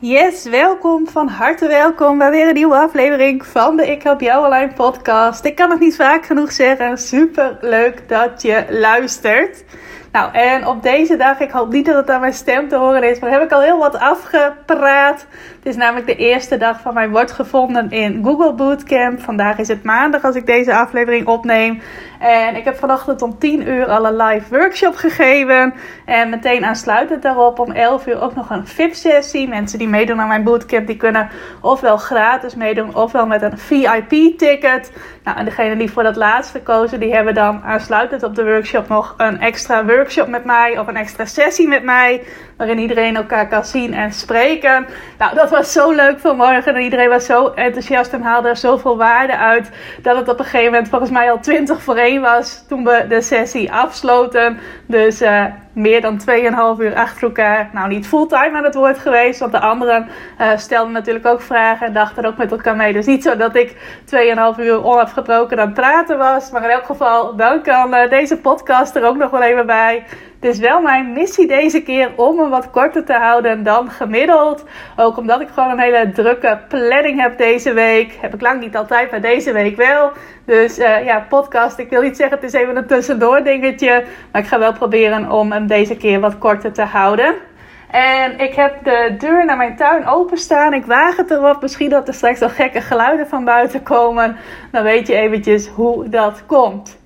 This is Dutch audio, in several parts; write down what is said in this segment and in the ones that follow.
Yes, welkom, van harte welkom bij weer een nieuwe aflevering van de Ik Help Jou Online podcast. Ik kan het niet vaak genoeg zeggen, super leuk dat je luistert. Nou, en op deze dag, ik hoop niet dat het aan mijn stem te horen is, maar heb ik al heel wat afgepraat. Het is namelijk de eerste dag van mijn Wordt Gevonden in Google Bootcamp. Vandaag is het maandag als ik deze aflevering opneem. En ik heb vanochtend om 10 uur al een live workshop gegeven. En meteen aansluitend daarop om 11 uur ook nog een VIP-sessie. Mensen die meedoen aan mijn bootcamp, die kunnen ofwel gratis meedoen, ofwel met een VIP-ticket. Nou, en degene die voor dat laatste kozen, die hebben dan aansluitend op de workshop nog een extra workshop met mij of een extra sessie met mij. Waarin iedereen elkaar kan zien en spreken. Nou, dat was zo leuk vanmorgen. En iedereen was zo enthousiast en haalde er zoveel waarde uit. Dat het op een gegeven moment volgens mij al 20 voor 1 was toen we de sessie afsloten. Dus uh, meer dan 2,5 uur achter elkaar. Nou, niet fulltime aan het woord geweest. Want de anderen uh, stelden natuurlijk ook vragen en dachten ook met elkaar mee. Dus niet zo dat ik 2,5 uur onafgebroken aan het praten was. Maar in elk geval, dan kan uh, deze podcast er ook nog wel even bij. Het is wel mijn missie deze keer om hem wat korter te houden dan gemiddeld. Ook omdat ik gewoon een hele drukke planning heb deze week. Heb ik lang niet altijd, maar deze week wel. Dus uh, ja, podcast. Ik wil niet zeggen, het is even een tussendoor dingetje. Maar ik ga wel proberen om hem deze keer wat korter te houden. En ik heb de deur naar mijn tuin openstaan. Ik waag het erop. Misschien dat er straks al gekke geluiden van buiten komen. Dan weet je eventjes hoe dat komt.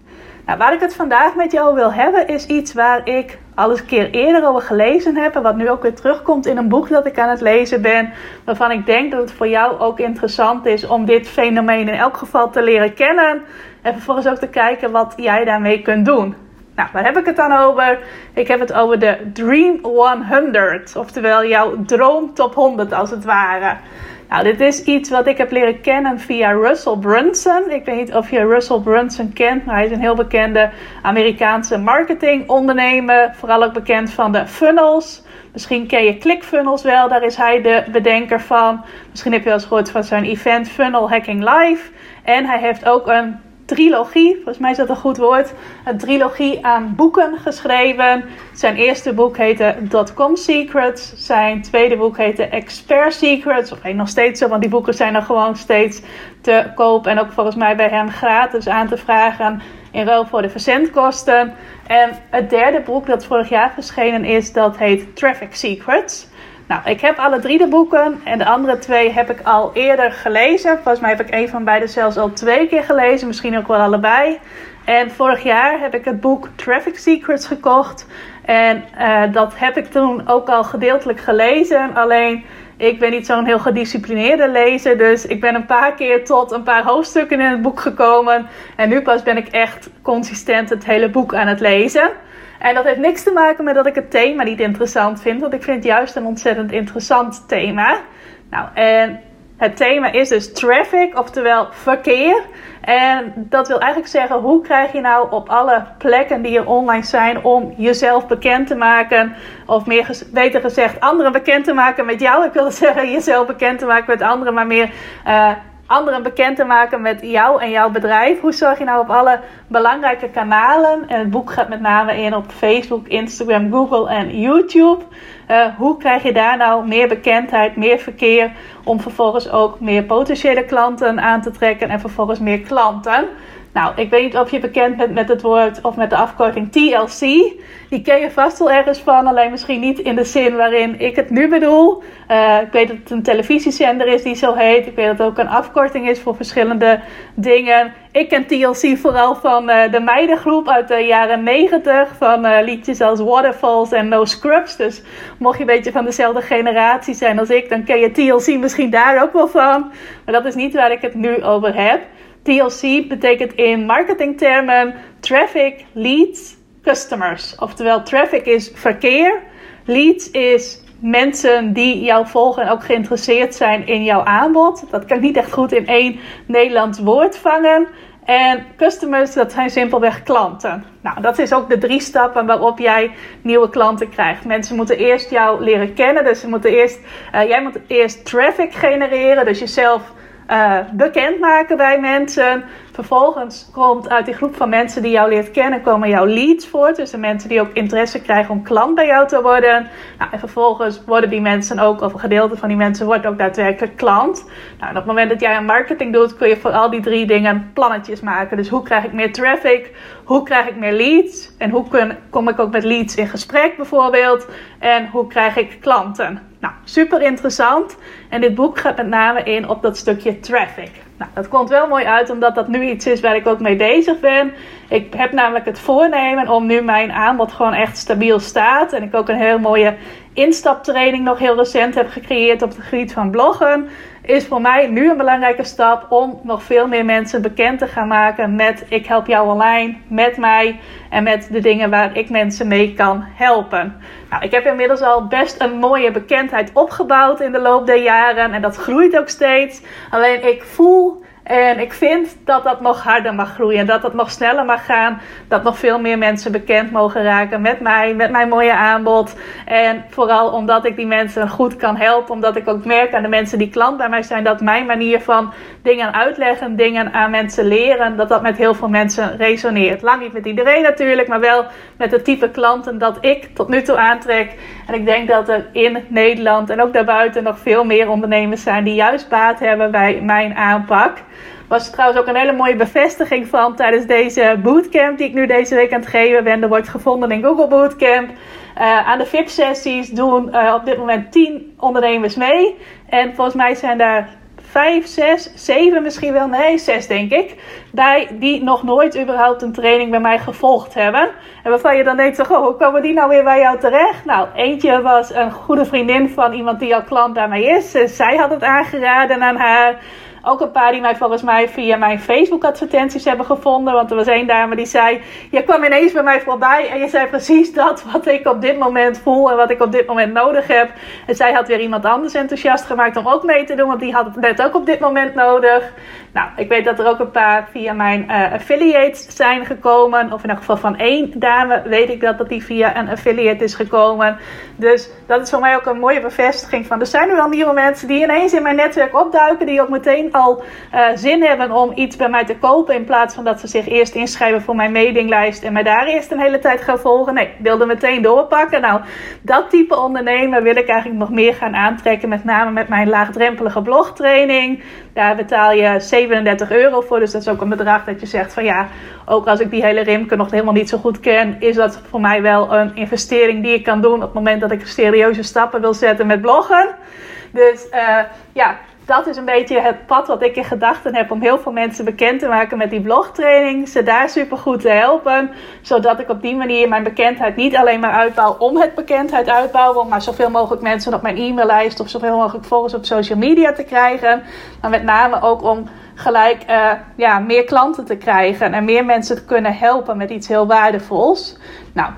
Nou, waar ik het vandaag met jou wil hebben, is iets waar ik al eens een keer eerder over gelezen heb. En wat nu ook weer terugkomt in een boek dat ik aan het lezen ben. Waarvan ik denk dat het voor jou ook interessant is om dit fenomeen in elk geval te leren kennen. En vervolgens ook te kijken wat jij daarmee kunt doen. Nou, waar heb ik het dan over? Ik heb het over de Dream 100. Oftewel jouw droom top 100 als het ware. Nou, dit is iets wat ik heb leren kennen via Russell Brunson. Ik weet niet of je Russell Brunson kent, maar hij is een heel bekende Amerikaanse marketingondernemer. Vooral ook bekend van de funnels. Misschien ken je ClickFunnels wel, daar is hij de bedenker van. Misschien heb je wel eens gehoord van zijn event Funnel Hacking Live. En hij heeft ook een trilogie, volgens mij is dat een goed woord, een trilogie aan boeken geschreven. Zijn eerste boek heette Dotcom Secrets. Zijn tweede boek heette Expert Secrets. Of heet nog steeds zo, want die boeken zijn er gewoon steeds te koop. En ook volgens mij bij hem gratis aan te vragen in ruil voor de verzendkosten. En het derde boek dat vorig jaar verschenen is, dat heet Traffic Secrets. Nou, ik heb alle drie de boeken en de andere twee heb ik al eerder gelezen. Volgens mij heb ik een van beide zelfs al twee keer gelezen, misschien ook wel allebei. En vorig jaar heb ik het boek Traffic Secrets gekocht. En uh, dat heb ik toen ook al gedeeltelijk gelezen. Alleen ik ben niet zo'n heel gedisciplineerde lezer. Dus ik ben een paar keer tot een paar hoofdstukken in het boek gekomen. En nu pas ben ik echt consistent het hele boek aan het lezen. En dat heeft niks te maken met dat ik het thema niet interessant vind. Want ik vind het juist een ontzettend interessant thema. Nou, en het thema is dus traffic, oftewel verkeer. En dat wil eigenlijk zeggen, hoe krijg je nou op alle plekken die er online zijn om jezelf bekend te maken, of meer beter gezegd, anderen bekend te maken met jou. Ik wil zeggen, jezelf bekend te maken met anderen, maar meer uh, anderen bekend te maken met jou en jouw bedrijf. Hoe zorg je nou op alle belangrijke kanalen, en het boek gaat met name in op Facebook, Instagram, Google en YouTube. Uh, hoe krijg je daar nou meer bekendheid, meer verkeer om vervolgens ook meer potentiële klanten aan te trekken en vervolgens meer klanten? Nou, ik weet niet of je bekend bent met het woord of met de afkorting TLC. Die ken je vast wel ergens van, alleen misschien niet in de zin waarin ik het nu bedoel. Uh, ik weet dat het een televisiezender is die zo heet. Ik weet dat het ook een afkorting is voor verschillende dingen. Ik ken TLC vooral van uh, de meidengroep uit de jaren 90. Van uh, liedjes als Waterfalls en No Scrubs. Dus mocht je een beetje van dezelfde generatie zijn als ik, dan ken je TLC misschien daar ook wel van. Maar dat is niet waar ik het nu over heb. TLC betekent in marketingtermen traffic, leads, customers. Oftewel, traffic is verkeer, leads is mensen die jou volgen en ook geïnteresseerd zijn in jouw aanbod. Dat kan ik niet echt goed in één Nederlands woord vangen. En customers, dat zijn simpelweg klanten. Nou, dat is ook de drie stappen waarop jij nieuwe klanten krijgt. Mensen moeten eerst jou leren kennen. Dus eerst, uh, jij moet eerst traffic genereren. Dus jezelf bekend maken bij mensen. Vervolgens komt uit die groep van mensen die jou leert kennen, komen jouw leads voort. Dus de mensen die ook interesse krijgen om klant bij jou te worden. Nou, en vervolgens worden die mensen ook, of een gedeelte van die mensen wordt ook daadwerkelijk klant. Nou, en op het moment dat jij een marketing doet, kun je voor al die drie dingen plannetjes maken. Dus hoe krijg ik meer traffic? Hoe krijg ik meer leads? En hoe kom ik ook met leads in gesprek bijvoorbeeld? En hoe krijg ik klanten? Nou, super interessant. En dit boek gaat met name in op dat stukje traffic. Nou, dat komt wel mooi uit, omdat dat nu iets is waar ik ook mee bezig ben. Ik heb namelijk het voornemen om nu mijn aanbod gewoon echt stabiel staat. En ik ook een heel mooie instaptraining nog heel recent heb gecreëerd op het gebied van bloggen is voor mij nu een belangrijke stap om nog veel meer mensen bekend te gaan maken met Ik help jou online, met mij en met de dingen waar ik mensen mee kan helpen. Nou, ik heb inmiddels al best een mooie bekendheid opgebouwd in de loop der jaren en dat groeit ook steeds. Alleen ik voel en ik vind dat dat nog harder mag groeien. Dat dat nog sneller mag gaan. Dat nog veel meer mensen bekend mogen raken met mij, met mijn mooie aanbod. En vooral omdat ik die mensen goed kan helpen. Omdat ik ook merk aan de mensen die klant bij mij zijn. Dat mijn manier van dingen uitleggen, dingen aan mensen leren. Dat dat met heel veel mensen resoneert. Lang niet met iedereen natuurlijk. Maar wel met het type klanten dat ik tot nu toe aantrek. En ik denk dat er in Nederland en ook daarbuiten nog veel meer ondernemers zijn. Die juist baat hebben bij mijn aanpak was trouwens ook een hele mooie bevestiging van tijdens deze bootcamp die ik nu deze week aan het geven ben. Er wordt gevonden in Google Bootcamp. Uh, aan de VIP-sessies doen uh, op dit moment 10 ondernemers mee. En volgens mij zijn daar 5, 6, 7 misschien wel, nee, 6 denk ik. Bij die nog nooit überhaupt een training bij mij gevolgd hebben. En waarvan je dan denkt, oh, hoe komen die nou weer bij jou terecht? Nou, eentje was een goede vriendin van iemand die al klant bij mij is. zij had het aangeraden aan haar. Ook een paar die mij volgens mij via mijn Facebook advertenties hebben gevonden. Want er was één dame die zei, je kwam ineens bij mij voorbij en je zei precies dat wat ik op dit moment voel en wat ik op dit moment nodig heb. En zij had weer iemand anders enthousiast gemaakt om ook mee te doen, want die had het net ook op dit moment nodig. Nou, ik weet dat er ook een paar via mijn uh, affiliates zijn gekomen. Of in elk geval van één dame weet ik dat, dat die via een affiliate is gekomen. Dus dat is voor mij ook een mooie bevestiging van er zijn nu wel nieuwe mensen die ineens in mijn netwerk opduiken. Die ook meteen al uh, zin hebben om iets bij mij te kopen. In plaats van dat ze zich eerst inschrijven voor mijn mailinglijst en mij daar eerst een hele tijd gaan volgen. Nee, ik wilde meteen doorpakken. Nou, dat type ondernemer wil ik eigenlijk nog meer gaan aantrekken. Met name met mijn laagdrempelige blogtraining. Daar betaal je 37 euro voor. Dus dat is ook een bedrag dat je zegt van ja, ook als ik die hele Rimke nog helemaal niet zo goed ken, is dat voor mij wel een investering die ik kan doen op het moment dat ik serieuze stappen wil zetten met bloggen. Dus uh, ja, dat is een beetje het pad wat ik in gedachten heb om heel veel mensen bekend te maken met die blogtraining. Ze daar super goed te helpen. Zodat ik op die manier mijn bekendheid niet alleen maar uitbouw om het bekendheid uitbouwen. Maar zoveel mogelijk mensen op mijn e-maillijst of zoveel mogelijk volgers op social media te krijgen. Maar met name ook om gelijk uh, ja, meer klanten te krijgen. En meer mensen te kunnen helpen met iets heel waardevols. Nou,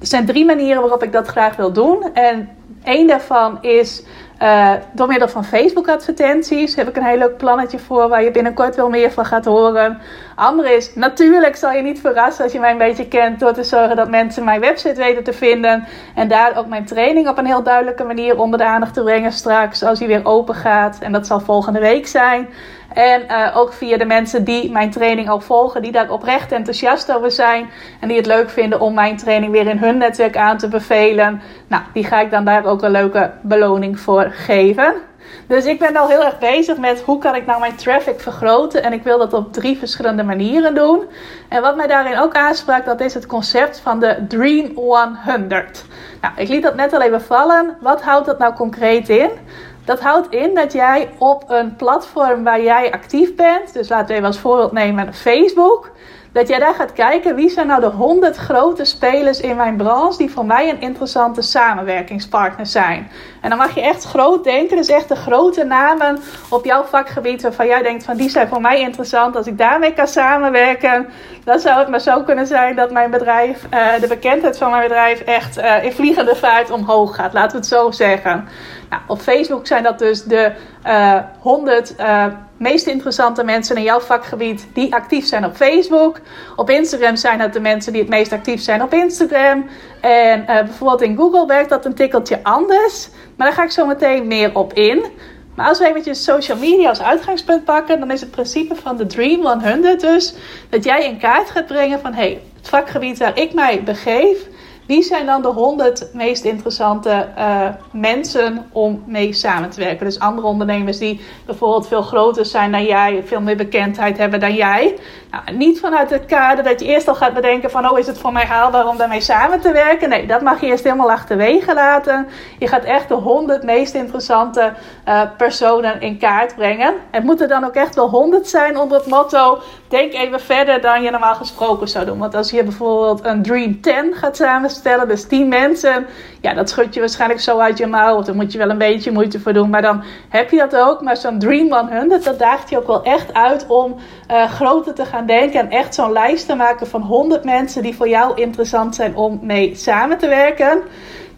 er zijn drie manieren waarop ik dat graag wil doen. En één daarvan is uh, door middel van Facebook advertenties heb ik een heel leuk plannetje voor waar je binnenkort wel meer van gaat horen. Andere is, natuurlijk zal je niet verrassen als je mij een beetje kent door te zorgen dat mensen mijn website weten te vinden. En daar ook mijn training op een heel duidelijke manier onder de aandacht te brengen straks als die weer open gaat. En dat zal volgende week zijn. En uh, ook via de mensen die mijn training al volgen, die daar oprecht enthousiast over zijn. En die het leuk vinden om mijn training weer in hun netwerk aan te bevelen. Nou, die ga ik dan daar ook een leuke beloning voor geven. Dus ik ben al heel erg bezig met hoe kan ik nou mijn traffic vergroten. En ik wil dat op drie verschillende manieren doen. En wat mij daarin ook aansprak, dat is het concept van de Dream 100. Nou, ik liet dat net al even vallen. Wat houdt dat nou concreet in? Dat houdt in dat jij op een platform waar jij actief bent, dus laten we even als voorbeeld nemen Facebook, dat jij daar gaat kijken wie zijn nou de 100 grote spelers in mijn branche die voor mij een interessante samenwerkingspartner zijn. En dan mag je echt groot denken, dus echt de grote namen op jouw vakgebied waarvan jij denkt van die zijn voor mij interessant. Als ik daarmee kan samenwerken, dan zou het maar zo kunnen zijn dat mijn bedrijf, uh, de bekendheid van mijn bedrijf echt uh, in vliegende vaart omhoog gaat. Laten we het zo zeggen. Nou, op Facebook zijn dat dus de uh, eh, 100 uh, eh, meest interessante mensen in jouw vakgebied die actief zijn op Facebook. Op Instagram zijn het de mensen die het meest actief zijn op Instagram. En uh, bijvoorbeeld in Google werkt dat een tikkeltje anders. Maar daar ga ik zo meteen meer op in. Maar als we eventjes social media als uitgangspunt pakken, dan is het principe van de Dream 100 dus dat jij in kaart gaat brengen van hey, het vakgebied waar ik mij begeef wie zijn dan de 100 meest interessante uh, mensen om mee samen te werken? Dus andere ondernemers die bijvoorbeeld veel groter zijn dan jij, veel meer bekendheid hebben dan jij. Nou, niet vanuit het kader dat je eerst al gaat bedenken van, oh is het voor mij haalbaar om daarmee samen te werken? Nee, dat mag je eerst helemaal achterwege laten. Je gaat echt de 100 meest interessante uh, personen in kaart brengen. Het moeten dan ook echt wel 100 zijn onder het motto, denk even verder dan je normaal gesproken zou doen. Want als je bijvoorbeeld een Dream 10 gaat samenstellen, dus 10 mensen, ja, dat schud je waarschijnlijk zo uit je mouw. Daar moet je wel een beetje moeite voor doen. Maar dan heb je dat ook. Maar zo'n Dream 100, dat daagt je ook wel echt uit om uh, groter te gaan denken. En echt zo'n lijst te maken van 100 mensen die voor jou interessant zijn om mee samen te werken.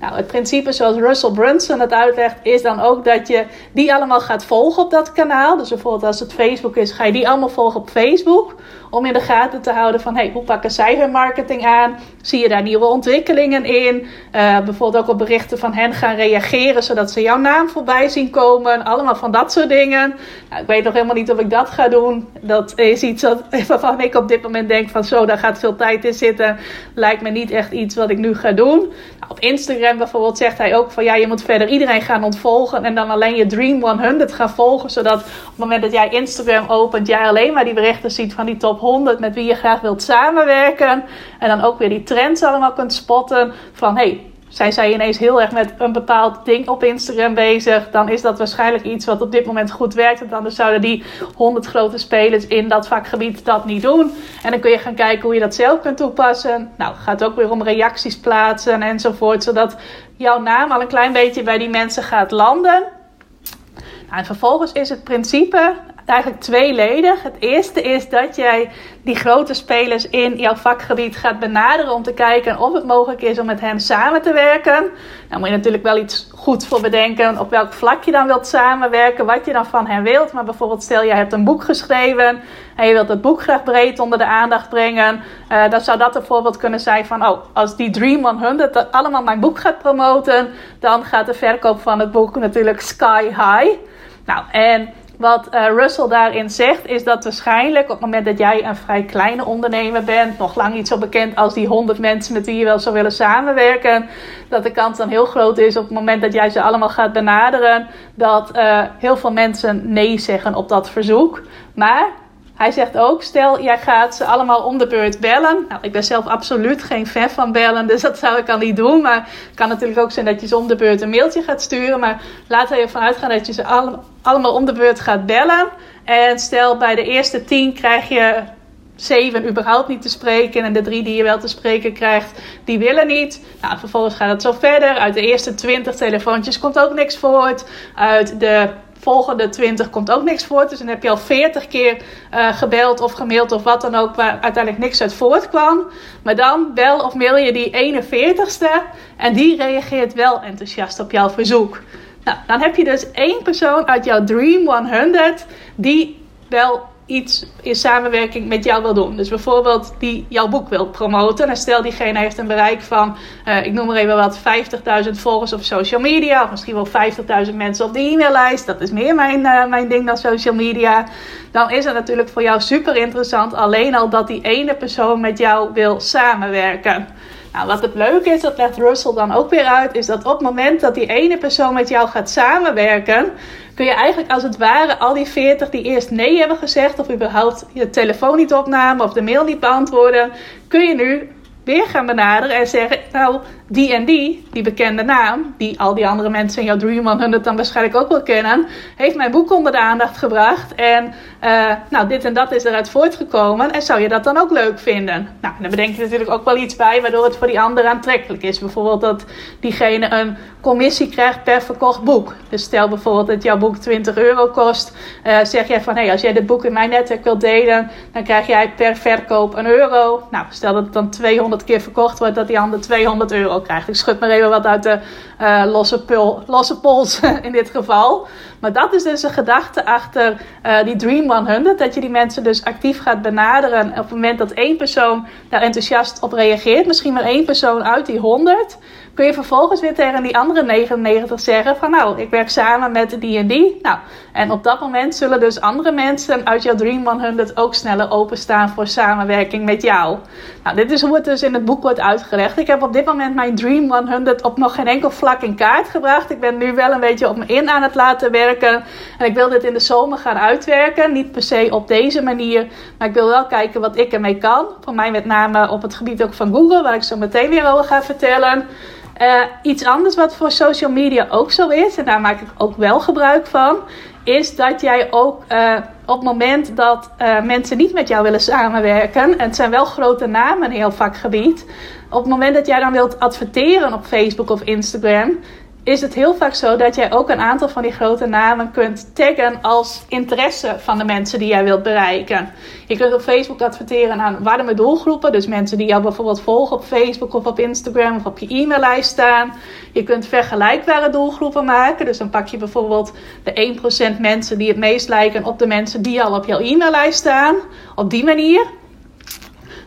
Nou, het principe zoals Russell Brunson het uitlegt, is dan ook dat je die allemaal gaat volgen op dat kanaal. Dus bijvoorbeeld als het Facebook is, ga je die allemaal volgen op Facebook. Om in de gaten te houden van hey, hoe pakken zij hun marketing aan? Zie je daar nieuwe ontwikkelingen in? Uh, bijvoorbeeld ook op berichten van hen gaan reageren, zodat ze jouw naam voorbij zien komen. Allemaal van dat soort dingen. Nou, ik weet nog helemaal niet of ik dat ga doen. Dat is iets wat, waarvan ik op dit moment denk van zo, daar gaat veel tijd in zitten. Lijkt me niet echt iets wat ik nu ga doen. Nou, op Instagram bijvoorbeeld zegt hij ook van ja, je moet verder iedereen gaan ontvolgen. En dan alleen je Dream 100 gaan volgen. Zodat op het moment dat jij Instagram opent, jij alleen maar die berichten ziet van die top 100 met wie je graag wilt samenwerken. En dan ook weer die trends allemaal kunt spotten van hey, zijn zij ineens heel erg met een bepaald ding op Instagram bezig, dan is dat waarschijnlijk iets wat op dit moment goed werkt. Want anders zouden die 100 grote spelers in dat vakgebied dat niet doen. En dan kun je gaan kijken hoe je dat zelf kunt toepassen. Nou, gaat ook weer om reacties plaatsen enzovoort, zodat jouw naam al een klein beetje bij die mensen gaat landen. Nou, en vervolgens is het principe eigenlijk tweeledig. Het eerste is dat jij die grote spelers in jouw vakgebied gaat benaderen om te kijken of het mogelijk is om met hen samen te werken. Nou moet je natuurlijk wel iets goed voor bedenken op welk vlak je dan wilt samenwerken, wat je dan van hen wilt. Maar bijvoorbeeld stel je hebt een boek geschreven en je wilt het boek graag breed onder de aandacht brengen. Uh, dan zou dat een voorbeeld kunnen zijn van, oh, als die Dream 100 allemaal mijn boek gaat promoten, dan gaat de verkoop van het boek natuurlijk sky high. Nou, en wat uh, Russell daarin zegt, is dat waarschijnlijk op het moment dat jij een vrij kleine ondernemer bent, nog lang niet zo bekend als die 100 mensen met wie je wel zou willen samenwerken, dat de kans dan heel groot is op het moment dat jij ze allemaal gaat benaderen, dat uh, heel veel mensen nee zeggen op dat verzoek. Maar hij zegt ook, stel jij gaat ze allemaal om de beurt bellen. Nou, ik ben zelf absoluut geen fan van bellen, dus dat zou ik al niet doen. Maar het kan natuurlijk ook zijn dat je ze om de beurt een mailtje gaat sturen. Maar laten we ervan uitgaan dat je ze allemaal om de beurt gaat bellen. En stel bij de eerste tien krijg je zeven überhaupt niet te spreken. En de drie die je wel te spreken krijgt, die willen niet. Nou, vervolgens gaat het zo verder. Uit de eerste twintig telefoontjes komt ook niks voort. Uit de volgende 20 komt ook niks voort. Dus dan heb je al 40 keer uh, gebeld of gemaild of wat dan ook, waar uiteindelijk niks uit voortkwam. Maar dan bel of mail je die 41ste en die reageert wel enthousiast op jouw verzoek. Nou, dan heb je dus één persoon uit jouw Dream 100 die wel iets in samenwerking met jou wil doen. Dus bijvoorbeeld die jouw boek wil promoten. En stel diegene heeft een bereik van, uh, ik noem maar even wat, 50.000 volgers op social media. Of misschien wel 50.000 mensen op de e-maillijst. Dat is meer mijn, uh, mijn ding dan social media. Dan is het natuurlijk voor jou super interessant. Alleen al dat die ene persoon met jou wil samenwerken. Nou, wat het leuke is, dat legt Russell dan ook weer uit, is dat op het moment dat die ene persoon met jou gaat samenwerken, kun je eigenlijk als het ware al die 40 die eerst nee hebben gezegd, of überhaupt je telefoon niet opnamen of de mail niet beantwoorden, kun je nu weer gaan benaderen en zeggen: Nou, die en die, die bekende naam, die al die andere mensen in jouw Dream 100 dan waarschijnlijk ook wel kennen, heeft mijn boek onder de aandacht gebracht. En uh, nou, dit en dat is eruit voortgekomen. En zou je dat dan ook leuk vinden? Nou, dan bedenk je natuurlijk ook wel iets bij waardoor het voor die ander aantrekkelijk is. Bijvoorbeeld dat diegene een commissie krijgt per verkocht boek. Dus stel bijvoorbeeld dat jouw boek 20 euro kost. Uh, zeg jij van, hé, hey, als jij dit boek in mijn netwerk wilt delen, dan krijg jij per verkoop een euro. Nou, stel dat het dan 200 keer verkocht wordt, dat die ander 200 euro krijgt. Ik schud maar even wat uit de uh, losse, pul, losse pols in dit geval. Maar dat is dus een gedachte achter uh, die Dream 100. Dat je die mensen dus actief gaat benaderen. Op het moment dat één persoon daar enthousiast op reageert, misschien maar één persoon uit die 100 kun je vervolgens weer tegen die andere 99 zeggen van nou, ik werk samen met die en die. Nou, en op dat moment zullen dus andere mensen uit jouw Dream 100 ook sneller openstaan voor samenwerking met jou. Nou, dit is hoe het dus in het boek wordt uitgelegd. Ik heb op dit moment mijn Dream 100 op nog geen enkel vlak in kaart gebracht. Ik ben nu wel een beetje op me in aan het laten werken. En ik wil dit in de zomer gaan uitwerken. Niet per se op deze manier, maar ik wil wel kijken wat ik ermee kan. Voor mij met name op het gebied ook van Google, waar ik zo meteen weer over ga vertellen. Uh, iets anders wat voor social media ook zo is, en daar maak ik ook wel gebruik van, is dat jij ook uh, op het moment dat uh, mensen niet met jou willen samenwerken, en het zijn wel grote namen in heel vakgebied, op het moment dat jij dan wilt adverteren op Facebook of Instagram, is het heel vaak zo dat jij ook een aantal van die grote namen kunt taggen als interesse van de mensen die jij wilt bereiken. Je kunt op Facebook adverteren aan warme doelgroepen, dus mensen die jou bijvoorbeeld volgen op Facebook of op Instagram of op je e-maillijst staan. Je kunt vergelijkbare doelgroepen maken, dus dan pak je bijvoorbeeld de 1% mensen die het meest lijken op de mensen die al op jouw e-maillijst staan. Op die manier.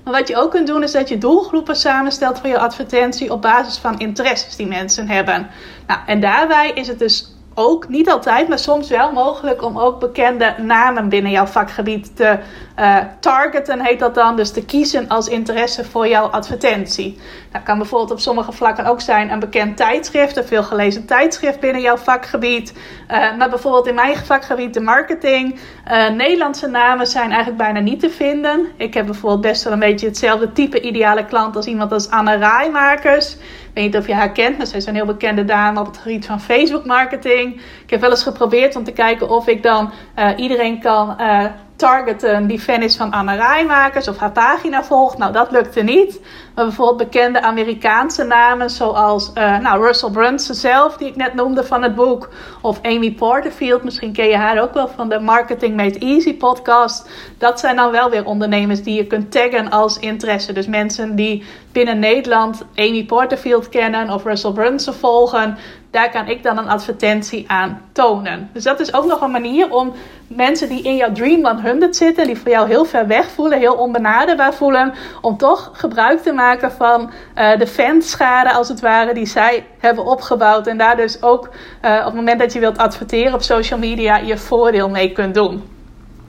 Maar wat je ook kunt doen is dat je doelgroepen samenstelt voor je advertentie op basis van interesses die mensen hebben. Nou, en daarbij is het dus ook, niet altijd, maar soms wel mogelijk om ook bekende namen binnen jouw vakgebied te uh, targeten, heet dat dan. Dus te kiezen als interesse voor jouw advertentie. Dat kan bijvoorbeeld op sommige vlakken ook zijn een bekend tijdschrift, een veel gelezen tijdschrift binnen jouw vakgebied. Uh, maar bijvoorbeeld in mijn vakgebied, de marketing. Uh, Nederlandse namen zijn eigenlijk bijna niet te vinden. Ik heb bijvoorbeeld best wel een beetje hetzelfde type ideale klant als iemand als Anne Rijmakers. Ik weet niet of je haar kent, maar zij is een heel bekende dame op het gebied van Facebook marketing. Ik heb wel eens geprobeerd om te kijken of ik dan uh, iedereen kan uh, targeten die fan is van Anne Rijmakers of haar pagina volgt. Nou, dat lukte niet. Maar bijvoorbeeld bekende Amerikaanse namen zoals uh, nou, Russell Brunson zelf, die ik net noemde van het boek. Of Amy Porterfield, misschien ken je haar ook wel van de Marketing Made Easy podcast. Dat zijn dan wel weer ondernemers die je kunt taggen als interesse. Dus mensen die binnen Nederland Amy Porterfield kennen of Russell Brunson volgen. Daar kan ik dan een advertentie aan tonen. Dus dat is ook nog een manier om mensen die in jouw Dream 100 zitten, die voor jou heel ver weg voelen, heel onbenaderbaar voelen, om toch gebruik te maken van uh, de fanschade als het ware die zij hebben opgebouwd. En daar dus ook uh, op het moment dat je wilt adverteren op social media je voordeel mee kunt doen.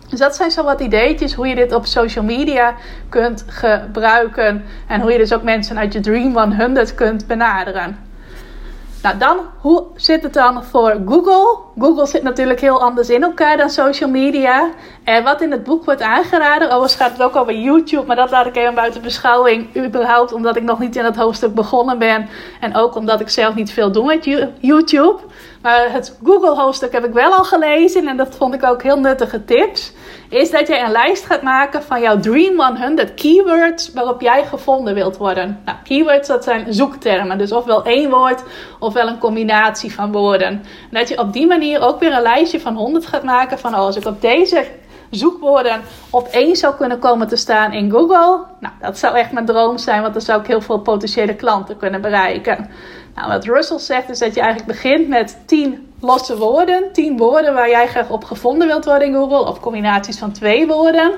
Dus dat zijn zo wat ideetjes hoe je dit op social media kunt gebruiken. En hoe je dus ook mensen uit je Dream 100 kunt benaderen. Nou, dan, hoe zit het dan voor Google? Google zit natuurlijk heel anders in elkaar dan social media. En wat in het boek wordt aangeraden, overigens gaat het ook over YouTube, maar dat laat ik even buiten beschouwing. Überhaupt omdat ik nog niet in het hoofdstuk begonnen ben. En ook omdat ik zelf niet veel doe met YouTube. Maar het Google-hoofdstuk heb ik wel al gelezen en dat vond ik ook heel nuttige tips. Is dat jij een lijst gaat maken van jouw Dream 100 keywords waarop jij gevonden wilt worden. Nou, keywords dat zijn zoektermen, dus ofwel één woord ofwel een combinatie van woorden. En dat je op die manier ook weer een lijstje van 100 gaat maken van oh, als ik op deze zoekwoorden op één zou kunnen komen te staan in Google. Nou, dat zou echt mijn droom zijn, want dan zou ik heel veel potentiële klanten kunnen bereiken. Nou, wat Russell zegt is dat je eigenlijk begint met 10 losse woorden. 10 woorden waar jij graag op gevonden wilt worden in Google. Of combinaties van twee woorden.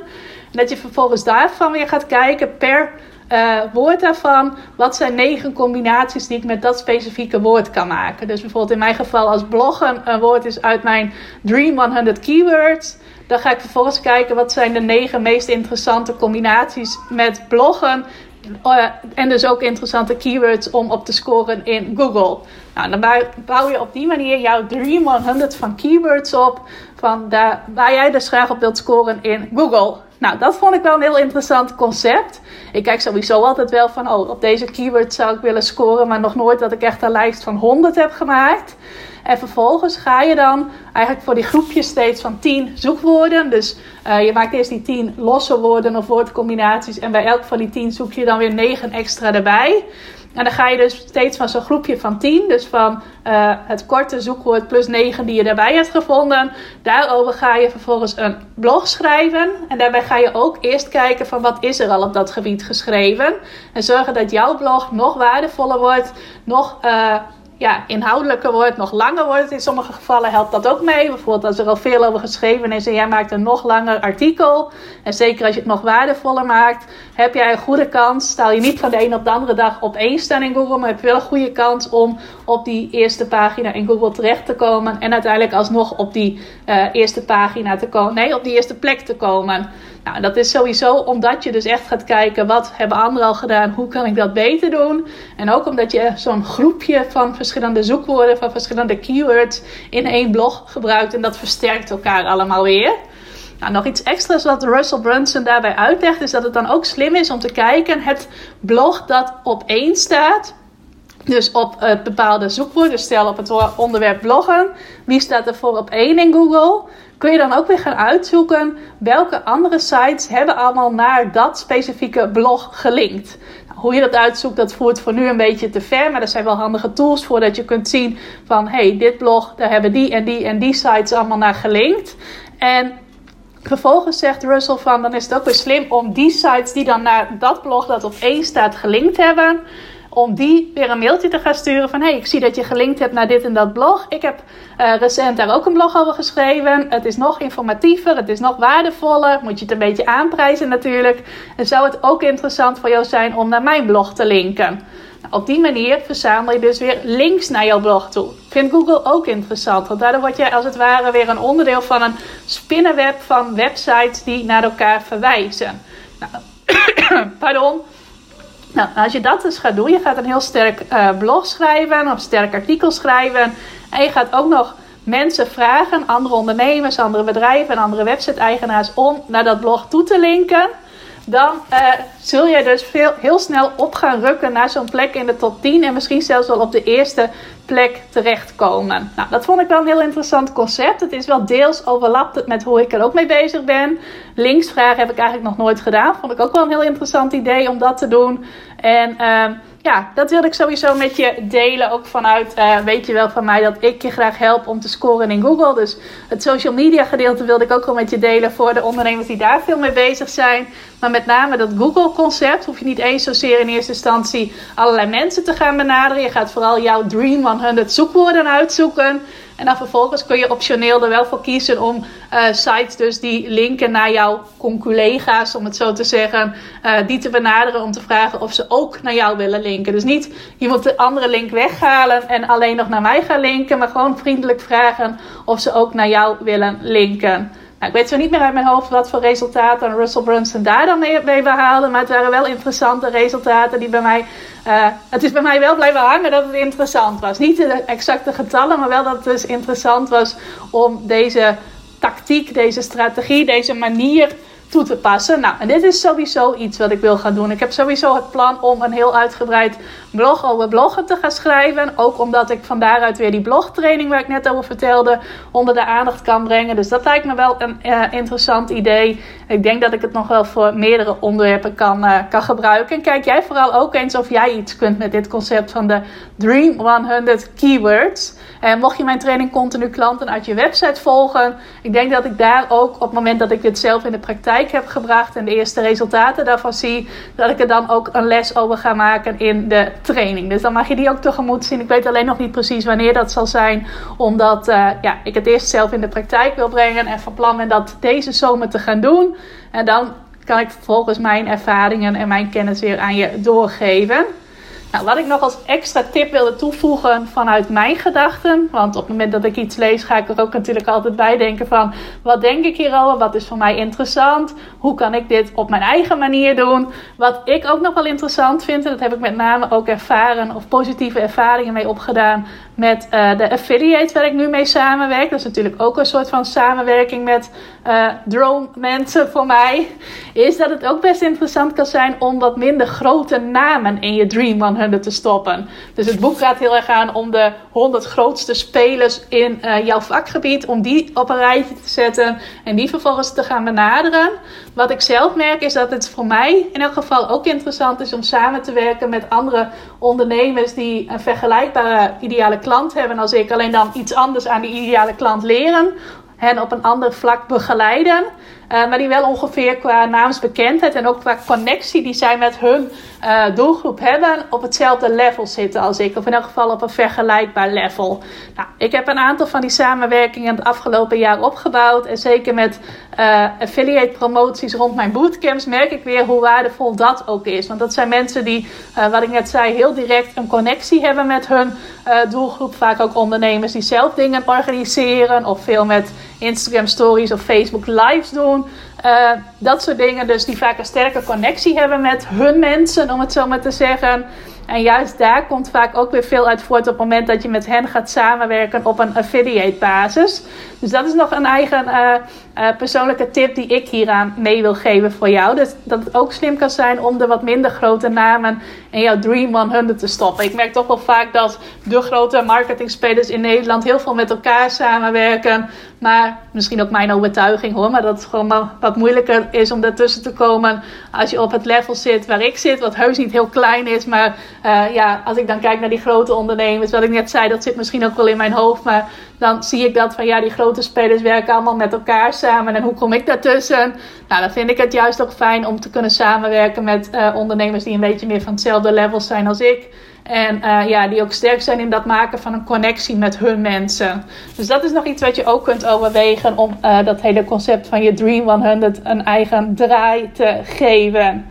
En dat je vervolgens daarvan weer gaat kijken per uh, woord daarvan. Wat zijn negen combinaties die ik met dat specifieke woord kan maken? Dus bijvoorbeeld in mijn geval als bloggen een woord is uit mijn Dream 100 Keywords. Dan ga ik vervolgens kijken wat zijn de negen meest interessante combinaties met bloggen Oh en dus ook interessante keywords om op te scoren in Google. Nou, dan bouw je op die manier jouw Dream 100 van keywords op. Van waar jij dus graag op wilt scoren in Google. Nou, dat vond ik wel een heel interessant concept. Ik kijk sowieso altijd wel van, oh, op deze keyword zou ik willen scoren, maar nog nooit dat ik echt een lijst van 100 heb gemaakt. En vervolgens ga je dan eigenlijk voor die groepjes steeds van 10 zoekwoorden. Dus uh, je maakt eerst die 10 losse woorden of woordcombinaties. En bij elk van die 10 zoek je dan weer 9 extra erbij. En dan ga je dus steeds van zo'n groepje van 10, dus van uh, het korte zoekwoord plus 9 die je daarbij hebt gevonden. Daarover ga je vervolgens een blog schrijven. En daarbij ga je ook eerst kijken van wat is er al op dat gebied geschreven. En zorgen dat jouw blog nog waardevoller wordt, nog uh, ja, inhoudelijker wordt, nog langer wordt. In sommige gevallen helpt dat ook mee. Bijvoorbeeld als er al veel over geschreven is en jij maakt een nog langer artikel. En zeker als je het nog waardevoller maakt, heb jij een goede kans. Stel je niet van de een op de andere dag op één staan in Google, maar heb je wel een goede kans om op die eerste pagina in Google terecht te komen. En uiteindelijk alsnog op die uh, eerste pagina te komen. Nee, op die eerste plek te komen. Nou, dat is sowieso omdat je dus echt gaat kijken wat hebben anderen al gedaan, hoe kan ik dat beter doen. En ook omdat je zo'n groepje van verschillende zoekwoorden, van verschillende keywords in één blog gebruikt en dat versterkt elkaar allemaal weer. Nou, nog iets extra's wat Russell Brunson daarbij uitlegt, is dat het dan ook slim is om te kijken: het blog dat op één staat, dus op het bepaalde zoekwoord, stel op het onderwerp bloggen, wie staat er voor op één in Google? Kun je dan ook weer gaan uitzoeken welke andere sites hebben allemaal naar dat specifieke blog gelinkt. Hoe je dat uitzoekt, dat voert voor nu een beetje te ver, maar er zijn wel handige tools voor dat je kunt zien van hey, dit blog, daar hebben die en die en die sites allemaal naar gelinkt. En Vervolgens zegt Russell van, dan is het ook weer slim om die sites die dan naar dat blog dat op één staat gelinkt hebben, om die weer een mailtje te gaan sturen van... hey, ik zie dat je gelinkt hebt naar dit en dat blog. Ik heb uh, recent daar ook een blog over geschreven. Het is nog informatiever, het is nog waardevoller. Moet je het een beetje aanprijzen natuurlijk. En zou het ook interessant voor jou zijn om naar mijn blog te linken. Nou, op die manier verzamel je dus weer links naar jouw blog toe. Vindt Google ook interessant, want daardoor word jij als het ware weer een onderdeel van een spinnenweb van websites die naar elkaar verwijzen. Nou, pardon. Nou, als je dat dus gaat doen, je gaat een heel sterk uh, blog schrijven, of sterk artikel schrijven. En je gaat ook nog mensen vragen, andere ondernemers, andere bedrijven en andere website-eigenaars, om naar dat blog toe te linken dan uh, zul je dus veel, heel snel op gaan rukken naar zo'n plek in de top 10 en misschien zelfs wel op de eerste plek terechtkomen. Nou, dat vond ik wel een heel interessant concept. Het is wel deels overlapt met hoe ik er ook mee bezig ben. Linksvragen heb ik eigenlijk nog nooit gedaan. Vond ik ook wel een heel interessant idee om dat te doen. En uh, ja, dat wilde ik sowieso met je delen. Ook vanuit, uh, weet je wel van mij, dat ik je graag help om te scoren in Google. Dus het social media gedeelte wilde ik ook wel met je delen voor de ondernemers die daar veel mee bezig zijn. Maar met name dat Google concept hoef je niet eens zozeer in eerste instantie allerlei mensen te gaan benaderen. Je gaat vooral jouw Dream 100 zoekwoorden uitzoeken. En dan vervolgens kun je optioneel er wel voor kiezen om uh, sites dus die linken naar jouw conculega's, om het zo te zeggen, uh, die te benaderen om te vragen of ze ook naar jou willen linken. Dus niet moet de andere link weghalen en alleen nog naar mij gaan linken, maar gewoon vriendelijk vragen of ze ook naar jou willen linken. Ik weet zo niet meer uit mijn hoofd wat voor resultaten Russell Brunson daar dan mee, behaalde. Maar het waren wel interessante resultaten die bij mij. Uh, het is bij mij wel blijven hangen dat het interessant was. Niet de exacte getallen, maar wel dat het dus interessant was om deze tactiek, deze strategie, deze manier toe te passen. Nou, en dit is sowieso iets wat ik wil gaan doen. Ik heb sowieso het plan om een heel uitgebreid blog over bloggen te gaan schrijven. Ook omdat ik van daaruit weer die blogtraining waar ik net over vertelde onder de aandacht kan brengen. Dus dat lijkt me wel een uh, interessant idee. Ik denk dat ik het nog wel voor meerdere onderwerpen kan, uh, kan gebruiken. En kijk jij vooral ook eens of jij iets kunt met dit concept van de Dream 100 Keywords. En mocht je mijn training continu klanten uit je website volgen, ik denk dat ik daar ook op het moment dat ik dit zelf in de praktijk heb gebracht en de eerste resultaten daarvan zie, dat ik er dan ook een les over ga maken in de training. Dus dan mag je die ook tegemoet zien. Ik weet alleen nog niet precies wanneer dat zal zijn, omdat uh, ja, ik het eerst zelf in de praktijk wil brengen en van plan ben dat deze zomer te gaan doen. En dan kan ik vervolgens mijn ervaringen en mijn kennis weer aan je doorgeven. Nou, wat ik nog als extra tip wilde toevoegen vanuit mijn gedachten. Want op het moment dat ik iets lees, ga ik er ook natuurlijk altijd bij denken van wat denk ik hierover? Wat is voor mij interessant? Hoe kan ik dit op mijn eigen manier doen? Wat ik ook nog wel interessant vind, en dat heb ik met name ook ervaren of positieve ervaringen mee opgedaan met uh, de affiliate waar ik nu mee samenwerk. Dat is natuurlijk ook een soort van samenwerking met uh, drone mensen voor mij. Is dat het ook best interessant kan zijn om wat minder grote namen in je Dream 100 te stoppen. Dus het boek gaat heel erg aan om de 100 grootste spelers in uh, jouw vakgebied. Om die op een rijtje te zetten en die vervolgens te gaan benaderen. Wat ik zelf merk is dat het voor mij in elk geval ook interessant is om samen te werken met andere ondernemers die een vergelijkbare ideale klant hebben als ik. Alleen dan iets anders aan die ideale klant leren. Hen op een ander vlak begeleiden. Uh, maar die wel ongeveer qua naamsbekendheid en ook qua connectie die zij met hun uh, doelgroep hebben, op hetzelfde level zitten als ik. Of in elk geval op een vergelijkbaar level. Nou, ik heb een aantal van die samenwerkingen het afgelopen jaar opgebouwd. En zeker met uh, affiliate promoties rond mijn bootcamps merk ik weer hoe waardevol dat ook is. Want dat zijn mensen die, wat ik net zei, heel direct een connectie hebben met hun doelgroep. Vaak ook ondernemers die zelf dingen organiseren of veel met Instagram stories of Facebook lives doen. Uh, dat soort dingen, dus die vaak een sterke connectie hebben met hun mensen, om het zo maar te zeggen. En juist daar komt vaak ook weer veel uit voort op het moment dat je met hen gaat samenwerken op een affiliate basis. Dus dat is nog een eigen uh, uh, persoonlijke tip die ik hieraan mee wil geven voor jou. Dus dat het ook slim kan zijn om de wat minder grote namen in jouw Dream 100 te stoppen. Ik merk toch wel vaak dat de grote marketingspelers in Nederland heel veel met elkaar samenwerken. Maar misschien ook mijn overtuiging hoor. Maar dat het gewoon wat moeilijker is om daartussen te komen. Als je op het level zit waar ik zit. Wat heus niet heel klein is. Maar uh, ja, als ik dan kijk naar die grote ondernemers. Wat ik net zei, dat zit misschien ook wel in mijn hoofd. Maar dan zie ik dat van ja, die grote spelers werken allemaal met elkaar samen. En hoe kom ik daartussen? Nou, dan vind ik het juist ook fijn om te kunnen samenwerken met uh, ondernemers die een beetje meer van hetzelfde level zijn als ik. En uh, ja, die ook sterk zijn in dat maken van een connectie met hun mensen. Dus dat is nog iets wat je ook kunt overwegen om uh, dat hele concept van je Dream 100 een eigen draai te geven.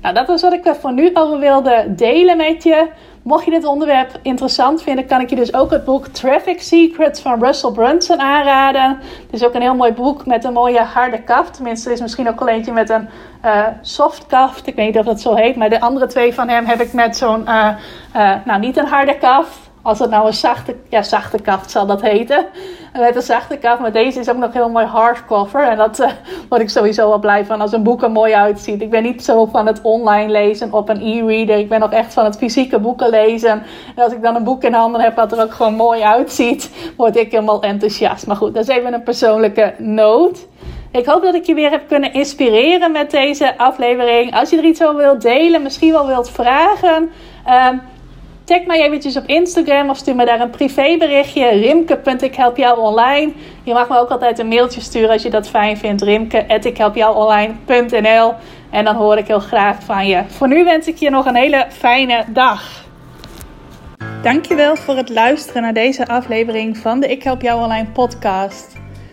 Nou, dat was wat ik voor nu al wilde delen met je. Mocht je dit onderwerp interessant vinden, kan ik je dus ook het boek Traffic Secrets van Russell Brunson aanraden. Het is ook een heel mooi boek met een mooie harde kaft. Tenminste, er is misschien ook al eentje met een uh, soft kaft. Ik weet niet of dat zo heet, maar de andere twee van hem heb ik met zo'n, uh, uh, nou niet een harde kaft. Als het nou een zachte, ja, zachte kaft zal dat heten. Met een zachte kaft. Maar deze is ook nog heel mooi hardcover. En dat uh, word ik sowieso wel blij van als een boek er mooi uitziet. Ik ben niet zo van het online lezen op een e-reader. Ik ben nog echt van het fysieke boeken lezen. En als ik dan een boek in handen heb wat er ook gewoon mooi uitziet, word ik helemaal enthousiast. Maar goed, dat is even een persoonlijke noot. Ik hoop dat ik je weer heb kunnen inspireren met deze aflevering. Als je er iets over wilt delen, misschien wel wilt vragen. Um, Tag mij eventjes op Instagram of stuur me daar een privéberichtje. Rimke.ikhelpjouonline. Je mag me ook altijd een mailtje sturen als je dat fijn vindt. Rimke.ikhelpjouonline.nl En dan hoor ik heel graag van je. Voor nu wens ik je nog een hele fijne dag. Dankjewel voor het luisteren naar deze aflevering van de Ik Help Jou Online podcast.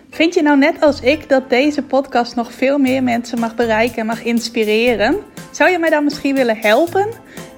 Vind je nou net als ik dat deze podcast nog veel meer mensen mag bereiken en mag inspireren? Zou je mij dan misschien willen helpen?